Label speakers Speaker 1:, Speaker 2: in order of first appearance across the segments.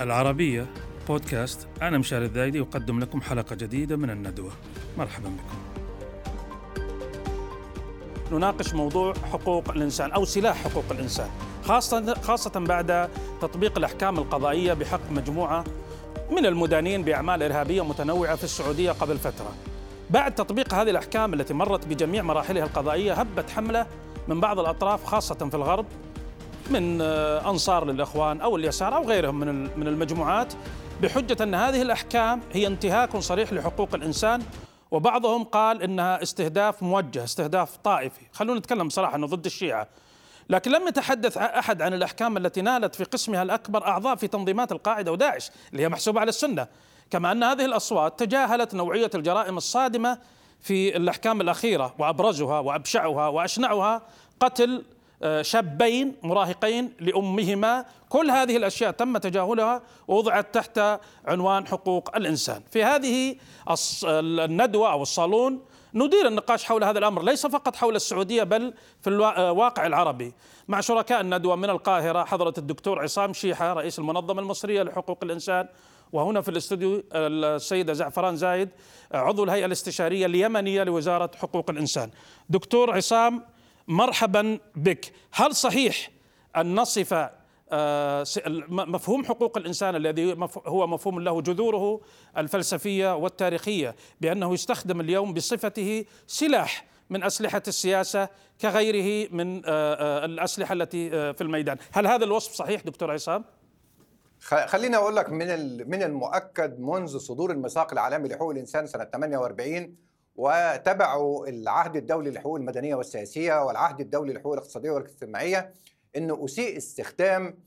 Speaker 1: العربية بودكاست. أنا مشاري الذايدي أقدم لكم حلقة جديدة من الندوة. مرحبا بكم. نناقش موضوع حقوق الإنسان أو سلاح حقوق الإنسان خاصة خاصة بعد تطبيق الأحكام القضائية بحق مجموعة من المدانين بأعمال إرهابية متنوعة في السعودية قبل فترة. بعد تطبيق هذه الأحكام التي مرت بجميع مراحلها القضائية هبت حملة من بعض الأطراف خاصة في الغرب من آه، أنصار للإخوان أو اليسار أو غيرهم من من المجموعات بحجة أن هذه الأحكام هي انتهاك صريح لحقوق الإنسان وبعضهم قال إنها استهداف موجه استهداف طائفي. خلونا نتكلم بصراحه أنه ضد الشيعة. لكن لم يتحدث أحد عن الأحكام التي نالت في قسمها الأكبر أعضاء في تنظيمات القاعدة وداعش اللي هي محسوبة على السنة. كما أن هذه الأصوات تجاهلت نوعية الجرائم الصادمة في الأحكام الأخيرة وأبرزها وأبشعها وأشنعها قتل شابين مراهقين لأمهما. كل هذه الأشياء تم تجاهلها ووضعت تحت عنوان حقوق الإنسان. في هذه الندوة أو الصالون ندير النقاش حول هذا الأمر ليس فقط حول السعودية بل في الواقع آه، العربي. مع شركاء الندوة من القاهرة حضره الدكتور عصام شيحة رئيس المنظمة المصرية لحقوق الإنسان وهنا في الاستوديو السيدة زعفران زايد عضو الهيئة الاستشارية اليمنية لوزارة حقوق الإنسان. دكتور عصام مرحبا بك هل صحيح أن نصف آه، مفهوم حقوق الإنسان الذي هو مفهوم له جذوره الفلسفية والتاريخية بأنه يستخدم اليوم بصفته سلاح من أسلحة السياسة كغيره من آه، آه، الأسلحة التي في الميدان، هل هذا الوصف صحيح دكتور عصام؟
Speaker 2: خليني أقول لك من المؤكد منذ صدور الميثاق العالمي لحقوق الإنسان سنة 48 وتبعوا العهد الدولي للحقوق المدنية والسياسية والعهد الدولي للحقوق الاقتصادية والاجتماعية أنه أسيء استخدام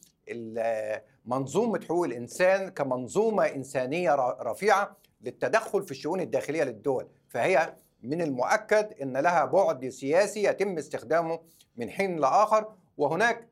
Speaker 2: منظومة حقوق الإنسان كمنظومة إنسانية رفيعة للتدخل في الشؤون الداخلية للدول. فهي من المؤكد أن لها بعد سياسي يتم استخدامه من حين لآخر وهناك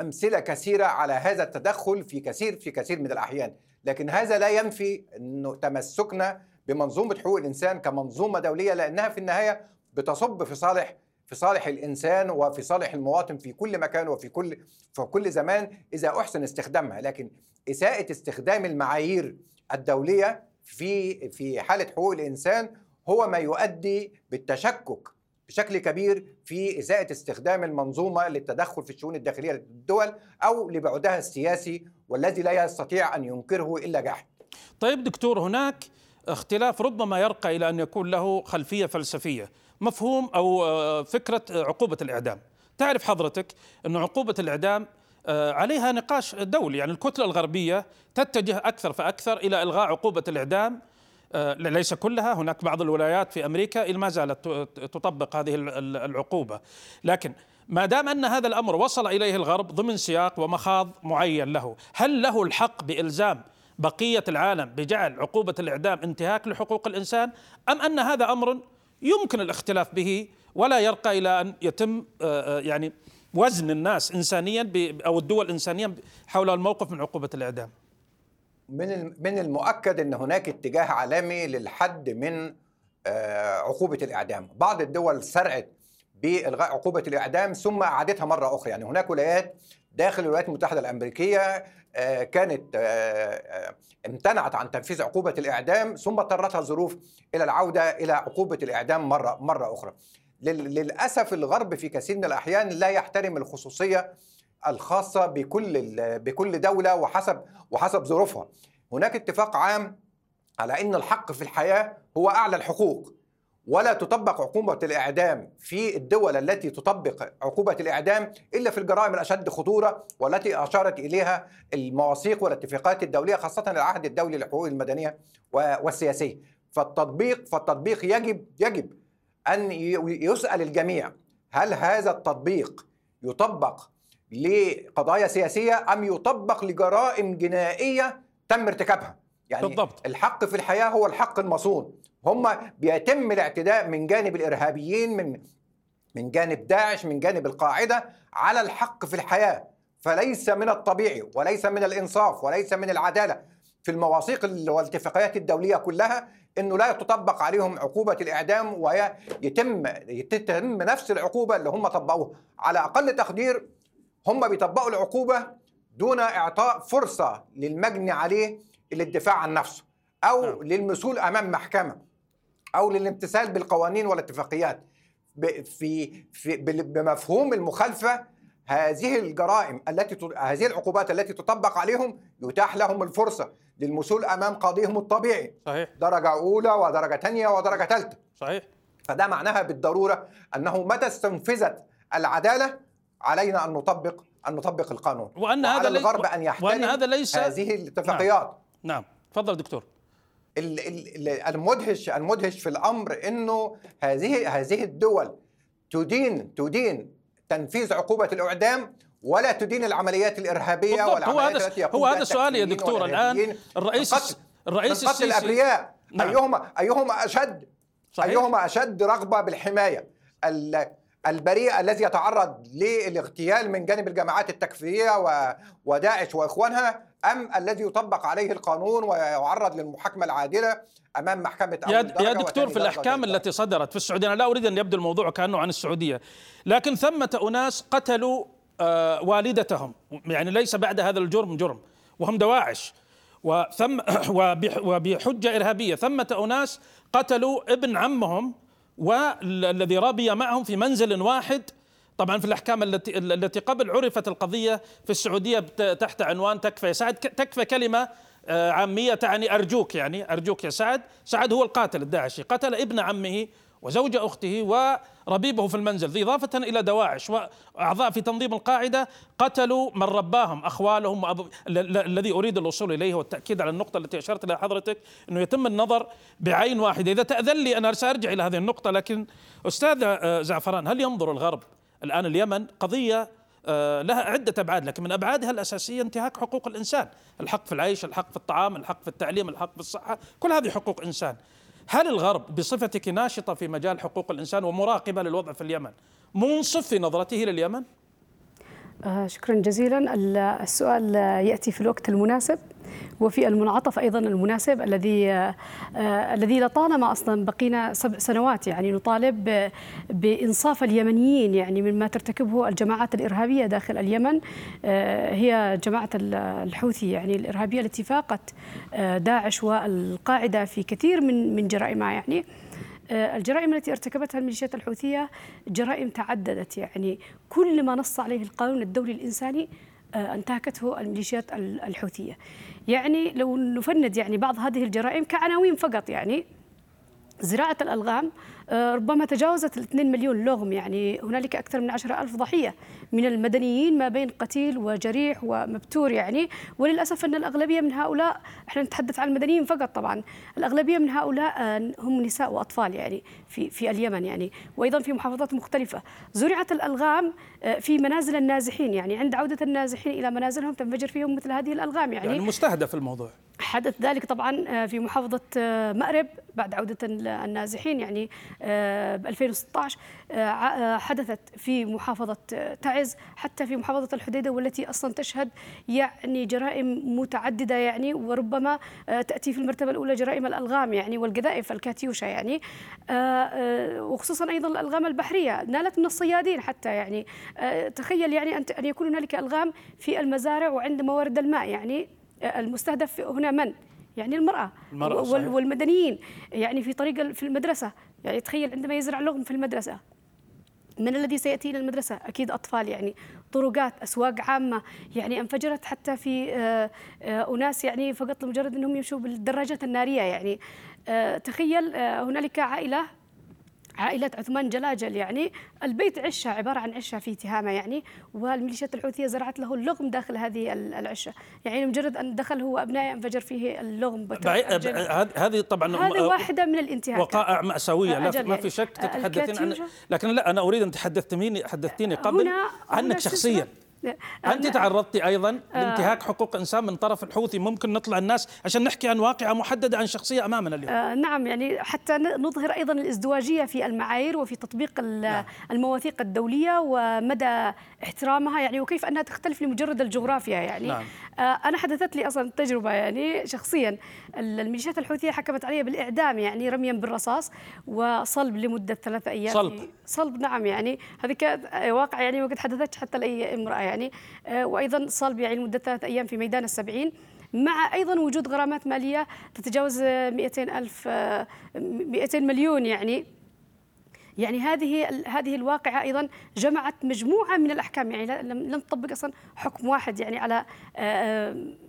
Speaker 2: أمثلة كثيرة على هذا التدخل في كثير في كثير من الأحيان. لكن هذا لا ينفي أنه تمسكنا بمنظومة حقوق الإنسان كمنظومة دولية لأنها في النهاية بتصب في صالح في صالح الإنسان وفي صالح المواطن في كل مكان وفي كل في كل زمان إذا أحسن استخدامها لكن إساءة استخدام المعايير الدولية في في حالة حقوق الإنسان هو ما يؤدي بالتشكك بشكل كبير في إساءة استخدام المنظومة للتدخل في الشؤون الداخلية للدول أو لبعدها السياسي والذي لا يستطيع أن ينكره إلا جاحد.
Speaker 1: طيب دكتور هناك اختلاف ربما يرقى إلى أن يكون له خلفية فلسفية. مفهوم أو آه، فكرة عقوبة الإعدام. تعرف حضرتك أن عقوبة الإعدام آه، عليها نقاش دولي. يعني الكتلة الغربية تتجه أكثر فأكثر إلى إلغاء عقوبة الإعدام. آه، ليس كلها. هناك بعض الولايات في أمريكا ما زالت تطبق هذه العقوبة. لكن ما دام أن هذا الأمر وصل إليه الغرب ضمن سياق ومخاض معين له هل له الحق بإلزام بقية العالم بجعل عقوبة الإعدام انتهاك لحقوق الإنسان؟ أم أن هذا أمر يمكن الاختلاف به ولا يرقى إلى أن يتم آه، آه، يعني وزن الناس انسانيا أو الدول انسانيا حول الموقف من عقوبة الإعدام؟
Speaker 2: من من المؤكد أن هناك اتجاه عالمي للحد من آه، عقوبة الإعدام. بعض الدول سرعت بالغاء عقوبة الإعدام ثم أعادتها مرة أخرى يعني هناك ولايات داخل الولايات المتحدة الأمريكية آه، كانت آه، آه، امتنعت عن تنفيذ عقوبة الإعدام ثم اضطرتها الظروف إلى العودة إلى عقوبة الإعدام مرة مرة أخرى. للأسف الغرب في كثير من الأحيان لا يحترم الخصوصية الخاصة بكل بكل دولة وحسب وحسب ظروفها. هناك اتفاق عام على إن الحق في الحياة هو أعلى الحقوق ولا تطبق عقوبة الإعدام في الدول التي تطبق عقوبة الإعدام إلا في الجرائم الأشد خطورة والتي أشارت إليها المواثيق والاتفاقات الدولية خاصة العهد الدولي للحقوق المدنية والسياسية. فالتطبيق فالتطبيق يجب يجب أن يسأل الجميع هل هذا التطبيق يطبق لقضايا سياسية أم يطبق لجرائم جنائية تم ارتكابها. يعني بالضبط. الحق في الحياة هو الحق المصون. هم بيتم الاعتداء من جانب الإرهابيين من من جانب داعش من جانب القاعدة على الحق في الحياة. فليس من الطبيعي وليس من الإنصاف وليس من العدالة في المواثيق والاتفاقيات الدولية كلها إنه لا تطبق عليهم عقوبة الإعدام ويتم يتم نفس العقوبة اللي هم طبقوها. على أقل تقدير هم بيطبقوا العقوبة دون إعطاء فرصة للمجني عليه للدفاع عن نفسه أو
Speaker 1: نعم.
Speaker 2: للمثول أمام محكمة أو للامتثال بالقوانين والاتفاقيات. في في بمفهوم المخالفة هذه الجرائم التي هذه العقوبات التي تطبق عليهم يتاح لهم الفرصة للمثول أمام قاضيهم الطبيعي.
Speaker 1: صحيح.
Speaker 2: درجة أولى ودرجة ثانية ودرجة ثالثه
Speaker 1: صحيح.
Speaker 2: فده معناها بالضرورة أنه متى استنفذت العدالة علينا أن نطبق أن نطبق القانون.
Speaker 1: وأن
Speaker 2: وعلى
Speaker 1: هذا
Speaker 2: الغرب أن يحترم
Speaker 1: وأن هذا ليس
Speaker 2: هذه الاتفاقيات.
Speaker 1: نعم تفضل دكتور.
Speaker 2: ال- ال- ال- المدهش المدهش في الأمر إنه هذه هذه الدول تدين تدين تنفيذ عقوبة الإعدام ولا تدين العمليات الإرهابية
Speaker 1: بالضبط هو
Speaker 2: والعمليات
Speaker 1: هذا هو هذا سؤالي يا دكتور.
Speaker 2: الآن
Speaker 1: الرئيس الرئيس السيسي
Speaker 2: الأبرياء
Speaker 1: نعم.
Speaker 2: أيهما أيهما أشد
Speaker 1: صحيح.
Speaker 2: أيهما أشد رغبة بالحماية. ال- البريء الذي يتعرض للاغتيال من جانب الجماعات التكفيرية وداعش وإخوانها أم الذي يطبق عليه القانون ويعرض للمحاكمة العادلة أمام محكمة
Speaker 1: يا يا دكتور في الأحكام
Speaker 2: وثالث
Speaker 1: التي صدرت في السعودية أنا لا أريد أن يبدو الموضوع كأنه عن السعودية لكن ثمة أناس قتلوا آه، والدتهم يعني ليس بعد هذا الجرم جرم وهم دواعش وثم وبح- وبحجة إرهابية ثمة أناس قتلوا ابن عمهم والذي ربي معهم في منزل واحد. طبعا في الأحكام التي التي قبل عرفت القضية في السعودية تحت عنوان تكفى يا سعد تكفى كلمة آه، عاميه تعني أرجوك يعني أرجوك يا سعد. سعد هو القاتل الداعشي. قتل ابن عمه وزوج أخته وربيبه في المنزل إضافة إلى دواعش وأعضاء في تنظيم القاعدة قتلوا من رباهم ال- الذي أريد الوصول إليه والتأكيد على النقطة التي أشرت إلى حضرتك إنه يتم النظر بعين واحدة. إذا تأذن لي أنا سأرجع إلى هذه النقطة لكن أستاذ آه، زعفران هل ينظر الغرب الآن اليمن قضية آه، لها عدة أبعاد لكن من أبعادها الأساسية انتهاك حقوق الإنسان الحق في العيش الحق في الطعام الحق في التعليم الحق في الصحة كل هذه حقوق إنسان. هل الغرب بصفتك ناشطة في مجال حقوق الإنسان ومراقبة للوضع في اليمن؟ منصف في نظرته لليمن؟
Speaker 3: آه، شكرا جزيلا. ال- السؤال يأتي في الوقت المناسب. وفي المنعطف أيضا المناسب الذي آه، الذي لطالما أصلا بقينا سبع سنوات يعني نطالب بإنصاف اليمنيين يعني مما ترتكبه الجماعات الإرهابية داخل اليمن. آه، هي جماعة ال- الحوثي يعني الإرهابية التي فاقت آه، داعش والقاعدة في كثير من من جرائمها يعني. الجرائم التي ارتكبتها الميليشيات الحوثية جرائم تعددت يعني. كل ما نص عليه القانون الدولي الإنساني انتهكته الميليشيات ال- الحوثية. يعني لو نفند يعني بعض هذه الجرائم كعناوين فقط يعني زراعة الألغام آه، ربما تجاوزت الاثنين مليون لغم يعني هنالك أكثر من عشرة ألف ضحية من المدنيين ما بين قتيل وجريح ومبتور يعني. وللأسف أن الأغلبية من هؤلاء إحنا نتحدث عن المدنيين فقط طبعا الأغلبية من هؤلاء آه، هم نساء وأطفال يعني في في اليمن يعني وأيضا في محافظات مختلفة. زرعت الألغام آه، في منازل النازحين يعني عند عودة النازحين إلى منازلهم تنفجر فيهم مثل هذه الألغام يعني,
Speaker 1: يعني مستهدف الموضوع.
Speaker 3: حدث ذلك طبعا آه، في محافظة آه، مأرب بعد عودة النازحين يعني ب 2016 آه، ع- آه، حدثت في محافظة تعز حتى في محافظة الحديدة والتي أصلا تشهد يعني جرائم متعددة يعني وربما تأتي في المرتبة الأولى جرائم الألغام يعني والقذائف الكاتيوشا يعني وخصوصا أيضا الألغام البحرية. نالت من الصيادين حتى يعني تخيل يعني أن يكون هنالك ألغام في المزارع وعند موارد الماء يعني المستهدف هنا من؟ يعني المرأة,
Speaker 1: المرأة،
Speaker 3: وال-
Speaker 1: صحيح.
Speaker 3: والمدنيين. يعني في طريق في المدرسة. يعني تخيل عندما يزرع لغم في المدرسة. من الذي سيأتي إلى المدرسة؟ أكيد أطفال يعني طرقات أسواق عامة. يعني انفجرت حتى في آه، آه، أناس يعني فقط لمجرد أنهم يمشوا بالدراجات النارية يعني. آه، تخيل هنالك عائلة عائلة عثمان جلاجل يعني البيت عشة عبارة عن عشة في تهامة يعني والميليشيات الحوثية زرعت له اللغم داخل هذه ال- العشة يعني مجرد أن دخل هو أبنائه انفجر فيه اللغم
Speaker 1: هذه طبعا
Speaker 3: هذه واحدة من الانتهاكات
Speaker 1: وقائع مأساوية لا ما
Speaker 3: يعني.
Speaker 1: في شك تتحدثين عن. لكن لا أنا أريد أن تحدثتني حدثتيني قبل
Speaker 3: هنا
Speaker 1: عنك شخصيا
Speaker 3: أنا-
Speaker 1: تعرضتي أيضا لانتهاك حقوق إنسان من طرف الحوثي. ممكن نطلع الناس عشان نحكي عن واقعة محددة عن شخصية أمامنا اليوم.
Speaker 3: آه، نعم يعني حتى نظهر أيضا الازدواجية في المعايير وفي تطبيق ال- المواثيق الدولية ومدى احترامها يعني وكيف أنها تختلف لمجرد الجغرافيا يعني.
Speaker 1: نعم.
Speaker 3: آه، أنا حدثت لي أصلا تجربة يعني شخصيا. ال- الميليشيات الحوثية حكمت علي بالإعدام يعني رميا بالرصاص وصلب لمدة ثلاثة أيام.
Speaker 1: صلب.
Speaker 3: صلب نعم يعني. هذه كانت واقع يعني ما قد حدثتش حتى لأي امرأة يعني. يعني. وأيضا صلب يعني لمده ثلاث أيام في ميدان السبعين مع أيضا وجود غرامات مالية تتجاوز 200 ألف 200 مليون يعني. يعني هذه هذه الواقعة أيضا جمعت مجموعة من الأحكام يعني لم تطبق أصلا حكم واحد يعني على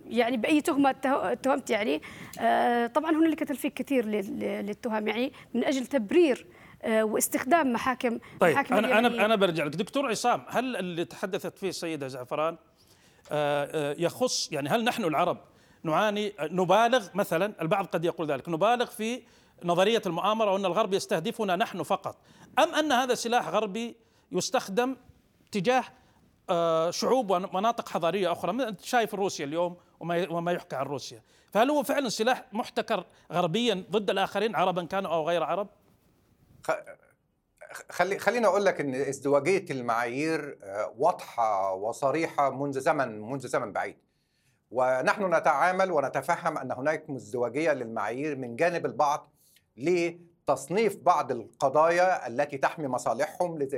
Speaker 3: يعني بأي تهمة اتهمت يعني. طبعا هنالك تلفيق كثير للتهم يعني من أجل تبرير واستخدام محاكم
Speaker 1: طيب
Speaker 3: محاكم
Speaker 1: أنا أنا أنا برجع لك. دكتور عصام هل اللي تحدثت فيه السيده زعفران يخص يعني هل نحن العرب نعاني نبالغ مثلا البعض قد يقول ذلك نبالغ في نظرية المؤامرة وأن الغرب يستهدفنا نحن فقط أم أن هذا سلاح غربي يستخدم تجاه آه، شعوب ومناطق حضارية أخرى انت شايف روسيا اليوم وما وما يحكى عن روسيا فهل هو فعلا سلاح محتكر غربيا ضد الآخرين عربا كانوا أو غير عرب؟
Speaker 2: خلي خليني أقول لك إن ازدواجية المعايير آه، واضحة وصريحة منذ زمن منذ زمن بعيد. ونحن نتعامل ونتفهم أن هناك ازدواجيه للمعايير من جانب البعض لتصنيف بعض القضايا التي تحمي مصالحهم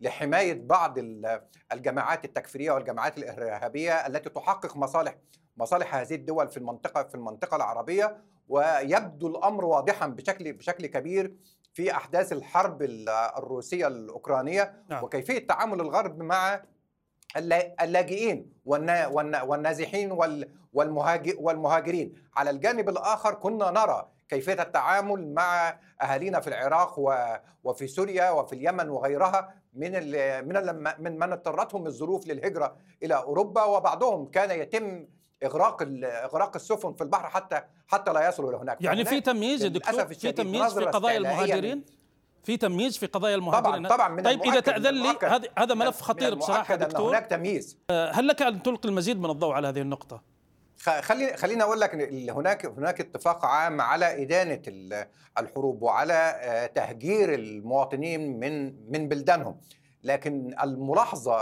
Speaker 2: لحماية بعض الجماعات التكفيرية والجماعات الإرهابية التي تحقق مصالح مصالح هذه الدول في المنطقة في المنطقة العربية. ويبدو الأمر واضحا بشكل بشكل كبير في أحداث الحرب الروسية الأوكرانية نعم. وكيفية تعامل الغرب مع اللاجئين والنازحين والمهاجرين على الجانب الآخر كنا نرى كيفية التعامل مع أهالينا في العراق وفي سوريا وفي اليمن وغيرها من من من من اضطرتهم الظروف للهجرة إلى أوروبا وبعضهم كان يتم إغراق إغراق السفن في البحر حتى حتى لا يصلوا إلى هناك.
Speaker 1: يعني في تمييز يا دكتور في تمييز في قضايا المهاجرين؟ في تمييز في قضايا المهاجرين؟
Speaker 2: طبعا طبعا من
Speaker 1: طيب إذا تأذن لي هذا هذا ملف خطير بصراحة دكتور.
Speaker 2: هناك تمييز.
Speaker 1: آه، هل لك أن تلقي المزيد من الضوء على هذه النقطة؟
Speaker 2: خليني خليني أقول لك هناك هناك اتفاق عام على إدانة الحروب وعلى آه، تهجير المواطنين من من بلدانهم. لكن الملاحظة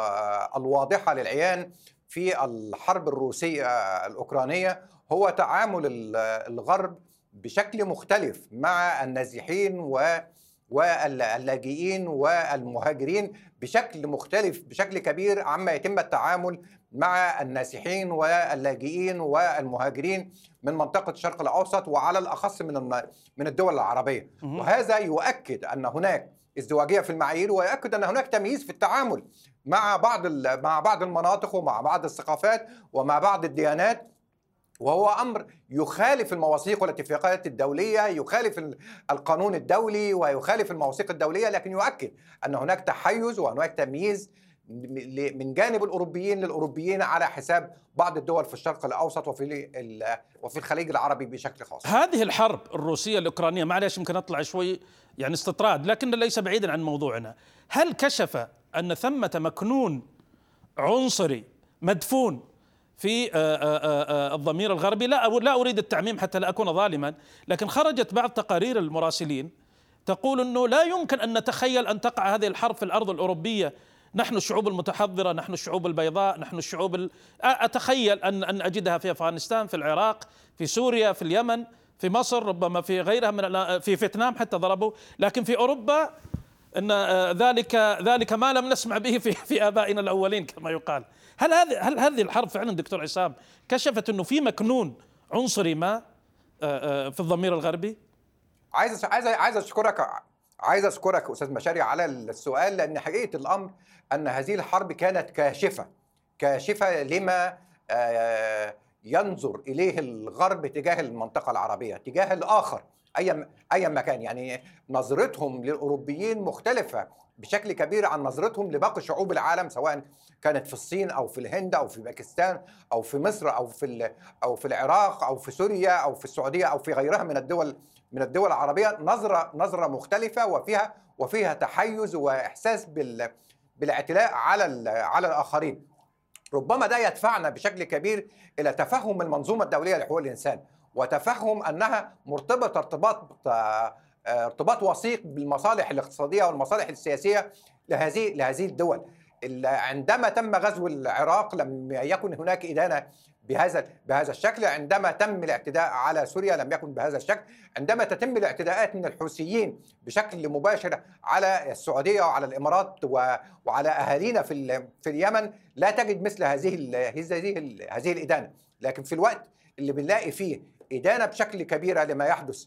Speaker 2: الواضحة للعيان في الحرب الروسية الأوكرانية هو تعامل الغرب بشكل مختلف مع النازحين و واللاجئين والمهاجرين بشكل مختلف بشكل كبير عما يتم التعامل مع النازحين واللاجئين والمهاجرين من منطقة الشرق الأوسط وعلى الأخص من من الدول العربية. وهذا يؤكد أن هناك ازدواجية في المعايير ويؤكد أن هناك تمييز في التعامل مع بعض مع بعض المناطق ومع بعض الثقافات ومع بعض الديانات. وهو أمر يخالف المواثيق والاتفاقات الدولية، يخالف القانون الدولي ويخالف المواثيق الدولية، لكن يؤكد أن هناك تحيز وهناك تمييز من جانب الأوروبيين للأوروبيين على حساب بعض الدول في الشرق الأوسط وفي وفي الخليج العربي بشكل خاص.
Speaker 1: هذه الحرب الروسية الأوكرانية معلش يمكن أطلع شوي يعني استطراد لكن ليس بعيدا عن موضوعنا. هل كشف أن ثمة مكنون عنصري مدفون في آه، آه، آه، الضمير الغربي لا لا أريد التعميم حتى لا أكون ظالما لكن خرجت بعض تقارير المراسلين تقول إنه لا يمكن أن نتخيل أن تقع هذه الحرب في الأرض الأوروبية نحن الشعوب المتحضرة نحن الشعوب البيضاء نحن الشعوب ال... أتخيل أن أن أجدها في أفغانستان في العراق في سوريا في اليمن في مصر ربما في غيرها من في فيتنام حتى ضربوا لكن في أوروبا إن ذلك ذلك ما لم نسمع به في في آبائنا الأولين كما يقال هل هذه هل هذه الحرب فعلا دكتور عصام كشفت إنه في مكنون عنصري ما آه، آه، في الضمير الغربي؟
Speaker 2: عايز عايز عايز أشكرك عايز أشكرك أستاذ مشاري على السؤال لأن حقيقة الأمر أن هذه الحرب كانت كاشفة كاشفة لما آه، ينظر إليه الغرب تجاه المنطقة العربية تجاه الآخر أي أي مكان. يعني نظرتهم للأوروبيين مختلفة بشكل كبير عن نظرتهم لباقي شعوب العالم سواء كانت في الصين أو في الهند أو في باكستان أو في مصر أو في أو في العراق أو في سوريا أو في السعودية أو في غيرها من الدول من الدول العربية نظره نظرة مختلفة وفيها وفيها تحيز وإحساس بال بالاعتلاء على على الآخرين. ربما ده يدفعنا بشكل كبير إلى تفهم المنظومة الدولية لحقوق الإنسان وتفهم أنها مرتبطة ارتباط ارتباط وثيق بالمصالح الاقتصادية والمصالح السياسية لهذه لهذه الدول. عندما تم غزو العراق لم يكن هناك إدانة بهذا بهذا الشكل. عندما تم الاعتداء على سوريا لم يكن بهذا الشكل. عندما تتم الاعتداءات من الحوثيين بشكل مباشر على السعودية وعلى الإمارات وعلى أهالينا في في اليمن لا تجد مثل هذه هذه هذه الإدانة. لكن في الوقت اللي بنلاقي فيه إدانة بشكل كبيره لما يحدث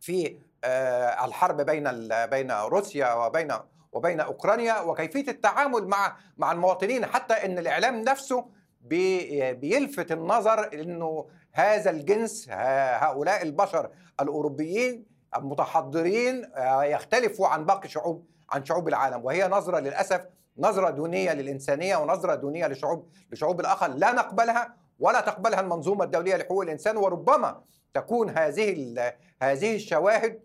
Speaker 2: في آه، الحرب بين بين روسيا وبين وبين أوكرانيا وكيفية التعامل مع مع المواطنين حتى إن الإعلام نفسه بيلفت النظر إنه هذا الجنس هؤلاء البشر الأوروبيين المتحضرين آه، يختلفوا عن باقي شعوب عن شعوب العالم. وهي نظرة للأسف نظرة دونية للإنسانية ونظرة دونية لشعوب لشعوب الآخر لا نقبلها ولا تقبلها المنظومة الدولية لحقوق الإنسان. وربما تكون هذه هذه الشواهد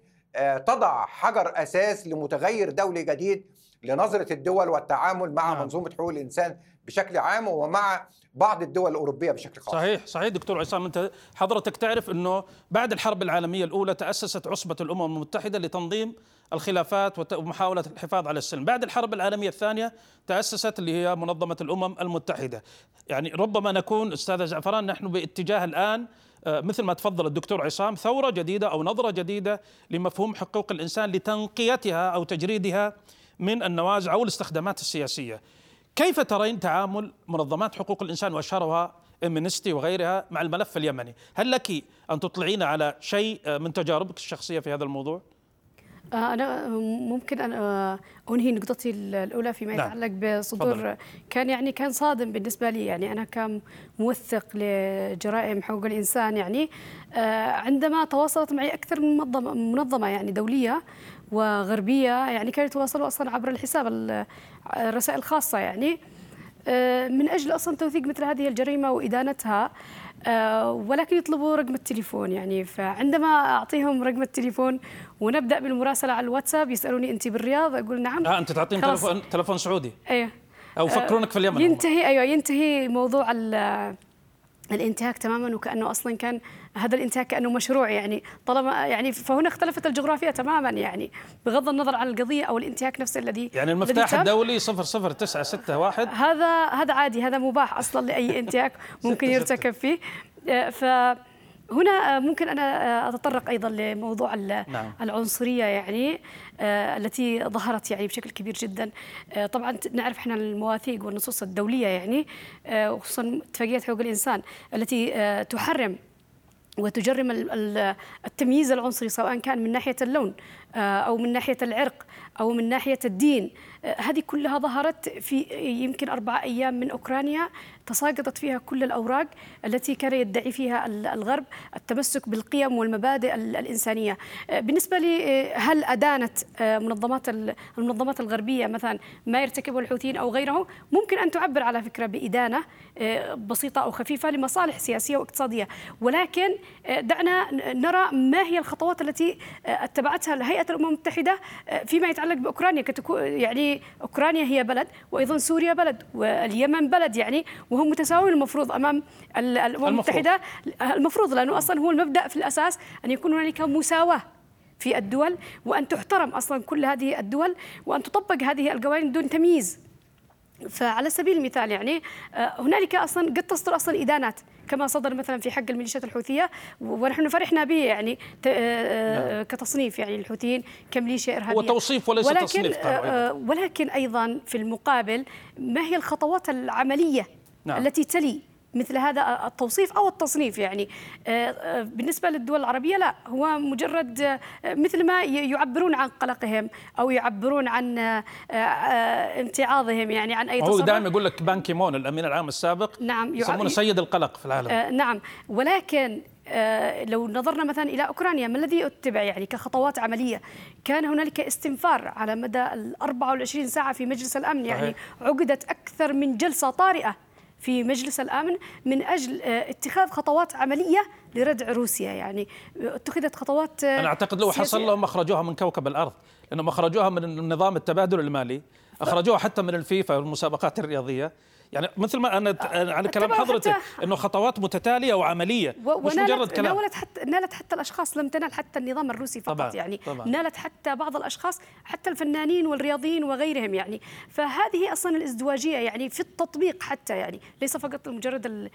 Speaker 2: تضع حجر أساس لمتغير دولي جديد لنظرة الدول والتعامل مع نعم. منظومة حقوق الإنسان بشكل عام ومع بعض الدول الأوروبية بشكل خاص.
Speaker 1: صحيح صحيح دكتور عصام أنت حضرتك تعرف إنه بعد الحرب العالمية الأولى تأسست عصبة الأمم المتحدة لتنظيم الخلافات ومحاولة الحفاظ على السلم، بعد الحرب العالمية الثانية تأسست اللي هي منظمة الأمم المتحدة. يعني ربما نكون أستاذ زعفران نحن باتجاه الآن آه، مثل ما تفضل الدكتور عصام ثورة جديدة أو نظرة جديدة لمفهوم حقوق الإنسان لتنقيتها أو تجريدها من النوازع أو الاستخدامات السياسية. كيف ترين تعامل منظمات حقوق الإنسان وأشهرها امنستي وغيرها مع الملف اليمني؟ هل لك أن تطلعين على شيء من تجاربك الشخصية في هذا الموضوع؟
Speaker 3: آه، أنا ممكن أن آه، أنهي نقطتي الأولى فيما نعم. يتعلق بصدور فضل. كان يعني كان صادم بالنسبة لي يعني أنا كموثق لجرائم حقوق الإنسان يعني آه، عندما تواصلت معي أكثر من منظمة, منظمة يعني دولية وغربية يعني كانوا يتواصلوا أصلا عبر الحساب الرسائل الخاصة يعني من أجل أصلا توثيق مثل هذه الجريمة وإدانتها آه، ولكن يطلبوا رقم التليفون يعني فعندما أعطيهم رقم التليفون ونبدأ بالمراسلة على الواتساب يسألوني انت بالرياض أقول نعم.
Speaker 1: آه انت تعطيهم تلفون تلفون سعودي؟
Speaker 3: أيوه
Speaker 1: أو فكرونك في اليمن
Speaker 3: ينتهي أيوه ينتهي موضوع الانتهاك تماما وكأنه أصلا كان هذا الانتهاك كأنه مشروع يعني. طالما يعني فهنا اختلفت الجغرافيا تماما يعني بغض النظر عن القضية أو الانتهاك نفسه الذي
Speaker 1: يعني المفتاح الدولي 00961
Speaker 3: هذا هذا عادي هذا مباح أصلا لأي انتهاك ممكن يرتكب فيه. ف هنا ممكن أنا أتطرق أيضا لموضوع نعم. العنصرية يعني التي ظهرت يعني بشكل كبير جدا طبعا نعرف إحنا المواثيق والنصوص الدولية يعني وخصوصا اتفاقيه حقوق الإنسان التي تحرم وتجرم التمييز العنصري سواء كان من ناحية اللون أو من ناحية العرق أو من ناحية الدين هذه كلها ظهرت في يمكن أربعة أيام من أوكرانيا تساقطت فيها كل الأوراق التي كان يدعي فيها الغرب التمسك بالقيم والمبادئ الإنسانية. بالنسبة لي هل أدانت منظمات المنظمات الغربية مثلا ما يرتكبه الحوثيين أو غيره؟ ممكن أن تعبر على فكرة بإدانة بسيطة أو خفيفة لمصالح سياسية واقتصادية. ولكن دعنا نرى ما هي الخطوات التي اتبعتها هيئة الأمم المتحدة فيما يتعلق بأوكرانيا يعني أوكرانيا هي بلد وأيضا سوريا بلد واليمن بلد يعني وهم متساويين المفروض أمام الامم المتحده المفروض. لأنه أصلا هو المبدأ في الأساس أن يكون هنالك مساواة في الدول وأن تحترم أصلا كل هذه الدول وأن تطبق هذه القوانين دون تمييز. فعلى سبيل المثال يعني آه، هنالك أصلا قد تصدر أصلا إدانات كما صدر مثلا في حق الميليشيات الحوثية ونحن فرحنا به يعني آه، آه، نعم. كتصنيف يعني الحوثيين كميليشيا إرهابية
Speaker 1: هو توصيف وليس ولكن تصنيف
Speaker 3: ولكن أيضا في المقابل ما هي الخطوات العملية نعم. التي تلي مثل هذا التوصيف أو التصنيف يعني. آه، آه، بالنسبة للدول العربية لا هو مجرد آه، مثل ما يعبرون عن قلقهم أو يعبرون عن امتعاضهم يعني عن أي
Speaker 1: تصرف. هو دائما يقول لك بان كيمون الأمين العام السابق
Speaker 3: نعم
Speaker 1: يسمونه سيد القلق في العالم.
Speaker 3: نعم. ولكن لو نظرنا مثلا إلى أوكرانيا ما الذي اتبع يعني كخطوات عملية؟ كان هنالك استنفار على مدى ال 24 ساعة في مجلس الأمن يعني عقدت أكثر من جلسة طارئة. في مجلس الأمن من أجل آه، اتخاذ خطوات عملية لردع روسيا. يعني اتخذت خطوات
Speaker 1: آه، أنا أعتقد لو حصل لهم أخرجوها من كوكب الأرض لأنهم أخرجوها من نظام التبادل المالي أخرجوها حتى من الفيفا والمسابقات الرياضية. يعني مثل ما أنا على كلام حضرتك إنه خطوات متتالية وعملية مش مجرد كلام.
Speaker 3: نالت حتى نالت حتى الأشخاص لم تنال حتى النظام الروسي فقط طبعًا يعني. طبعًا. نالت حتى بعض الأشخاص حتى الفنانين والرياضيين وغيرهم يعني. فهذه أصلا الإزدواجية يعني في التطبيق حتى يعني ليس فقط مجرد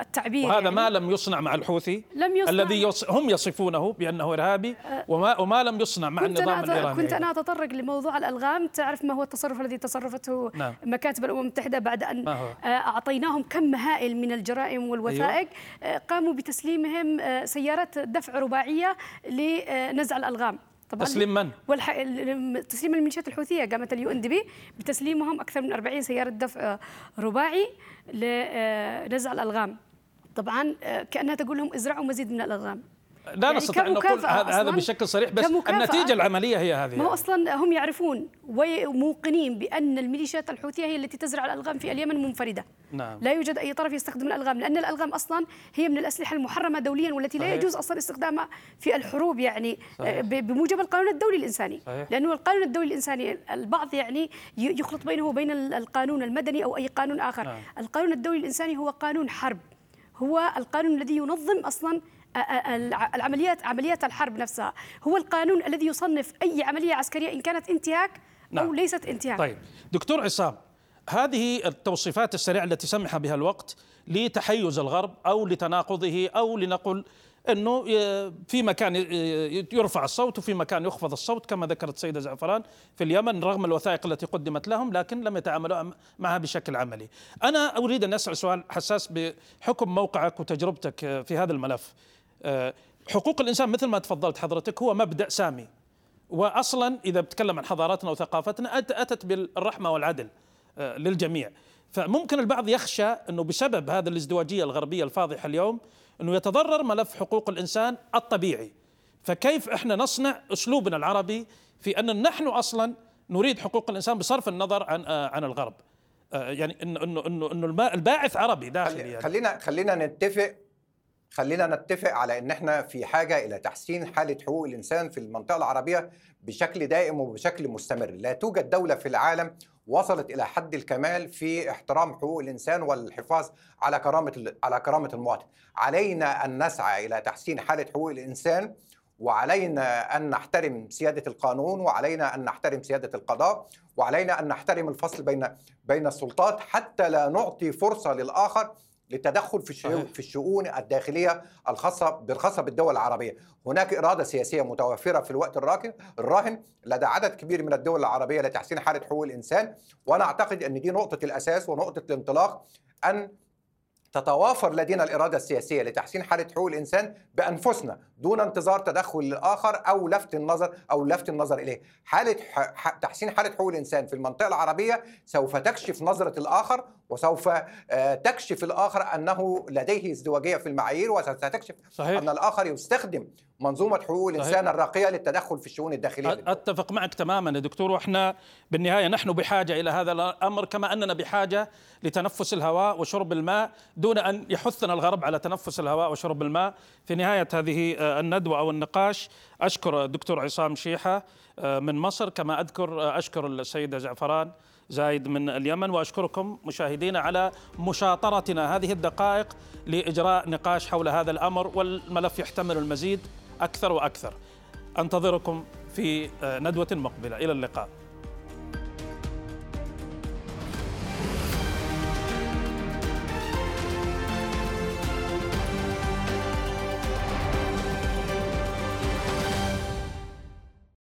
Speaker 3: التعبير
Speaker 1: وهذا
Speaker 3: يعني.
Speaker 1: ما لم يصنع مع الحوثي
Speaker 3: لم يصنع.
Speaker 1: الذي يص... هم يصفونه بأنه إرهابي أه. وما وما لم يصنع مع النظام الإيراني.
Speaker 3: كنت أنا أتطرق لموضوع الألغام. تعرف ما هو التصرف الذي تصرفته نعم. مكاتب الأمم المتحدة بعد أن آه، أعطيناهم كم هائل من الجرائم والوثائق. أيوه؟ قاموا بتسليمهم سيارات دفع رباعية لنزع الألغام.
Speaker 1: طبعا تسليم من؟
Speaker 3: والح... تسليم الميليشيات الحوثية قامت اليو إن دي بي بتسليمهم أكثر من 40 سيارة دفع رباعي لنزع الألغام. طبعا كأنها تقول لهم ازرعوا مزيد من الألغام.
Speaker 1: لا يعني نستطيع أن نقول هذا بشكل صريح بس النتيجة العملية هي هذه
Speaker 3: ما هو أصلا هم يعرفون وموقنين بأن الميليشيات الحوثية هي التي تزرع الألغام في اليمن منفردة
Speaker 1: نعم.
Speaker 3: لا يوجد أي طرف يستخدم الألغام لأن الألغام أصلا هي من الأسلحة المحرمة دوليا والتي صحيح. لا يجوز أصلا استخدامها في الحروب يعني صحيح. بموجب القانون الدولي الإنساني صحيح. لأنه القانون الدولي الإنساني البعض يعني يخلط بينه وبين القانون المدني أو أي قانون آخر نعم. القانون الدولي الإنساني هو قانون حرب هو القانون الذي ينظم أصلا العمليات عمليات الحرب نفسها هو القانون الذي يصنف أي عملية عسكرية إن كانت انتهاك نعم. أو ليست انتهاك
Speaker 1: طيب دكتور عصام هذه التوصيفات السريعة التي سمح بها الوقت لتحيز الغرب أو لتناقضه أو لنقل إنه في مكان يرفع الصوت وفي مكان يخفض الصوت كما ذكرت السيده زعفران في اليمن رغم الوثائق التي قدمت لهم لكن لم يتعاملوا معها بشكل عملي. أنا أريد أن أسأل سؤال حساس بحكم موقعك وتجربتك في هذا الملف. آه، حقوق الإنسان مثل ما تفضلت حضرتك هو مبدأ سامي. واصلا إذا بتكلم عن حضارتنا وثقافتنا أتت بالرحمة والعدل آه، للجميع. فممكن البعض يخشى إنه بسبب هذا الازدواجية الغربية الفاضحة اليوم إنه يتضرر ملف حقوق الإنسان الطبيعي. فكيف إحنا نصنع أسلوبنا العربي في أن نحن أصلا نريد حقوق الإنسان بصرف النظر عن آه، عن الغرب؟ يعني إنه إنه إنه الباعث عربي داخلي يعني.
Speaker 2: خلينا خلينا نتفق خلينا نتفق على إن إحنا في حاجة إلى تحسين حالة حقوق الإنسان في المنطقة العربية بشكل دائم وبشكل مستمر، لا توجد دولة في العالم وصلت إلى حد الكمال في احترام حقوق الإنسان والحفاظ على كرامة على كرامة المواطن، علينا أن نسعى إلى تحسين حالة حقوق الإنسان وعلينا أن نحترم سيادة القانون وعلينا أن نحترم سيادة القضاء وعلينا أن نحترم الفصل بين بين السلطات. حتى لا نعطي فرصة للآخر للتدخل في الشؤون في الشؤون الداخلية الخاصة بالخاصة بالدول العربية، هناك إرادة سياسية متوفرة في الوقت الراهن الراهن لدى عدد كبير من الدول العربية لتحسين حالة حقوق الإنسان، وأنا أعتقد أن دي نقطة الأساس ونقطة الانطلاق أن تتوافر لدينا الإرادة السياسية لتحسين حالة حقوق الإنسان بأنفسنا دون انتظار تدخل الآخر أو لفت النظر أو لفت النظر إليه. حالة تحسين حالة حقوق الإنسان في المنطقة العربية سوف تكشف نظرة الآخر وسوف آه، تكشف الآخر أنه لديه ازدواجية في المعايير وستكشف صحيح. أن الآخر يستخدم منظومة حقوق الإنسان. الراقية للتدخل في الشؤون الداخلية
Speaker 1: أتفق معك تماما يا دكتور وإحنا بالنهاية نحن بحاجة إلى هذا الأمر كما أننا بحاجة لتنفس الهواء وشرب الماء دون أن يحثنا الغرب على تنفس الهواء وشرب الماء في نهاية هذه آه، الندوة أو النقاش أشكر الدكتور عصام شيحة آه، من مصر كما أذكر أشكر السيدة زعفران زايد من اليمن وأشكركم مشاهدينا على مشاطرتنا. هذه الدقائق لإجراء نقاش حول هذا الأمر والملف يحتمل المزيد أكثر وأكثر. أنتظركم في ندوة مقبلة. إلى اللقاء.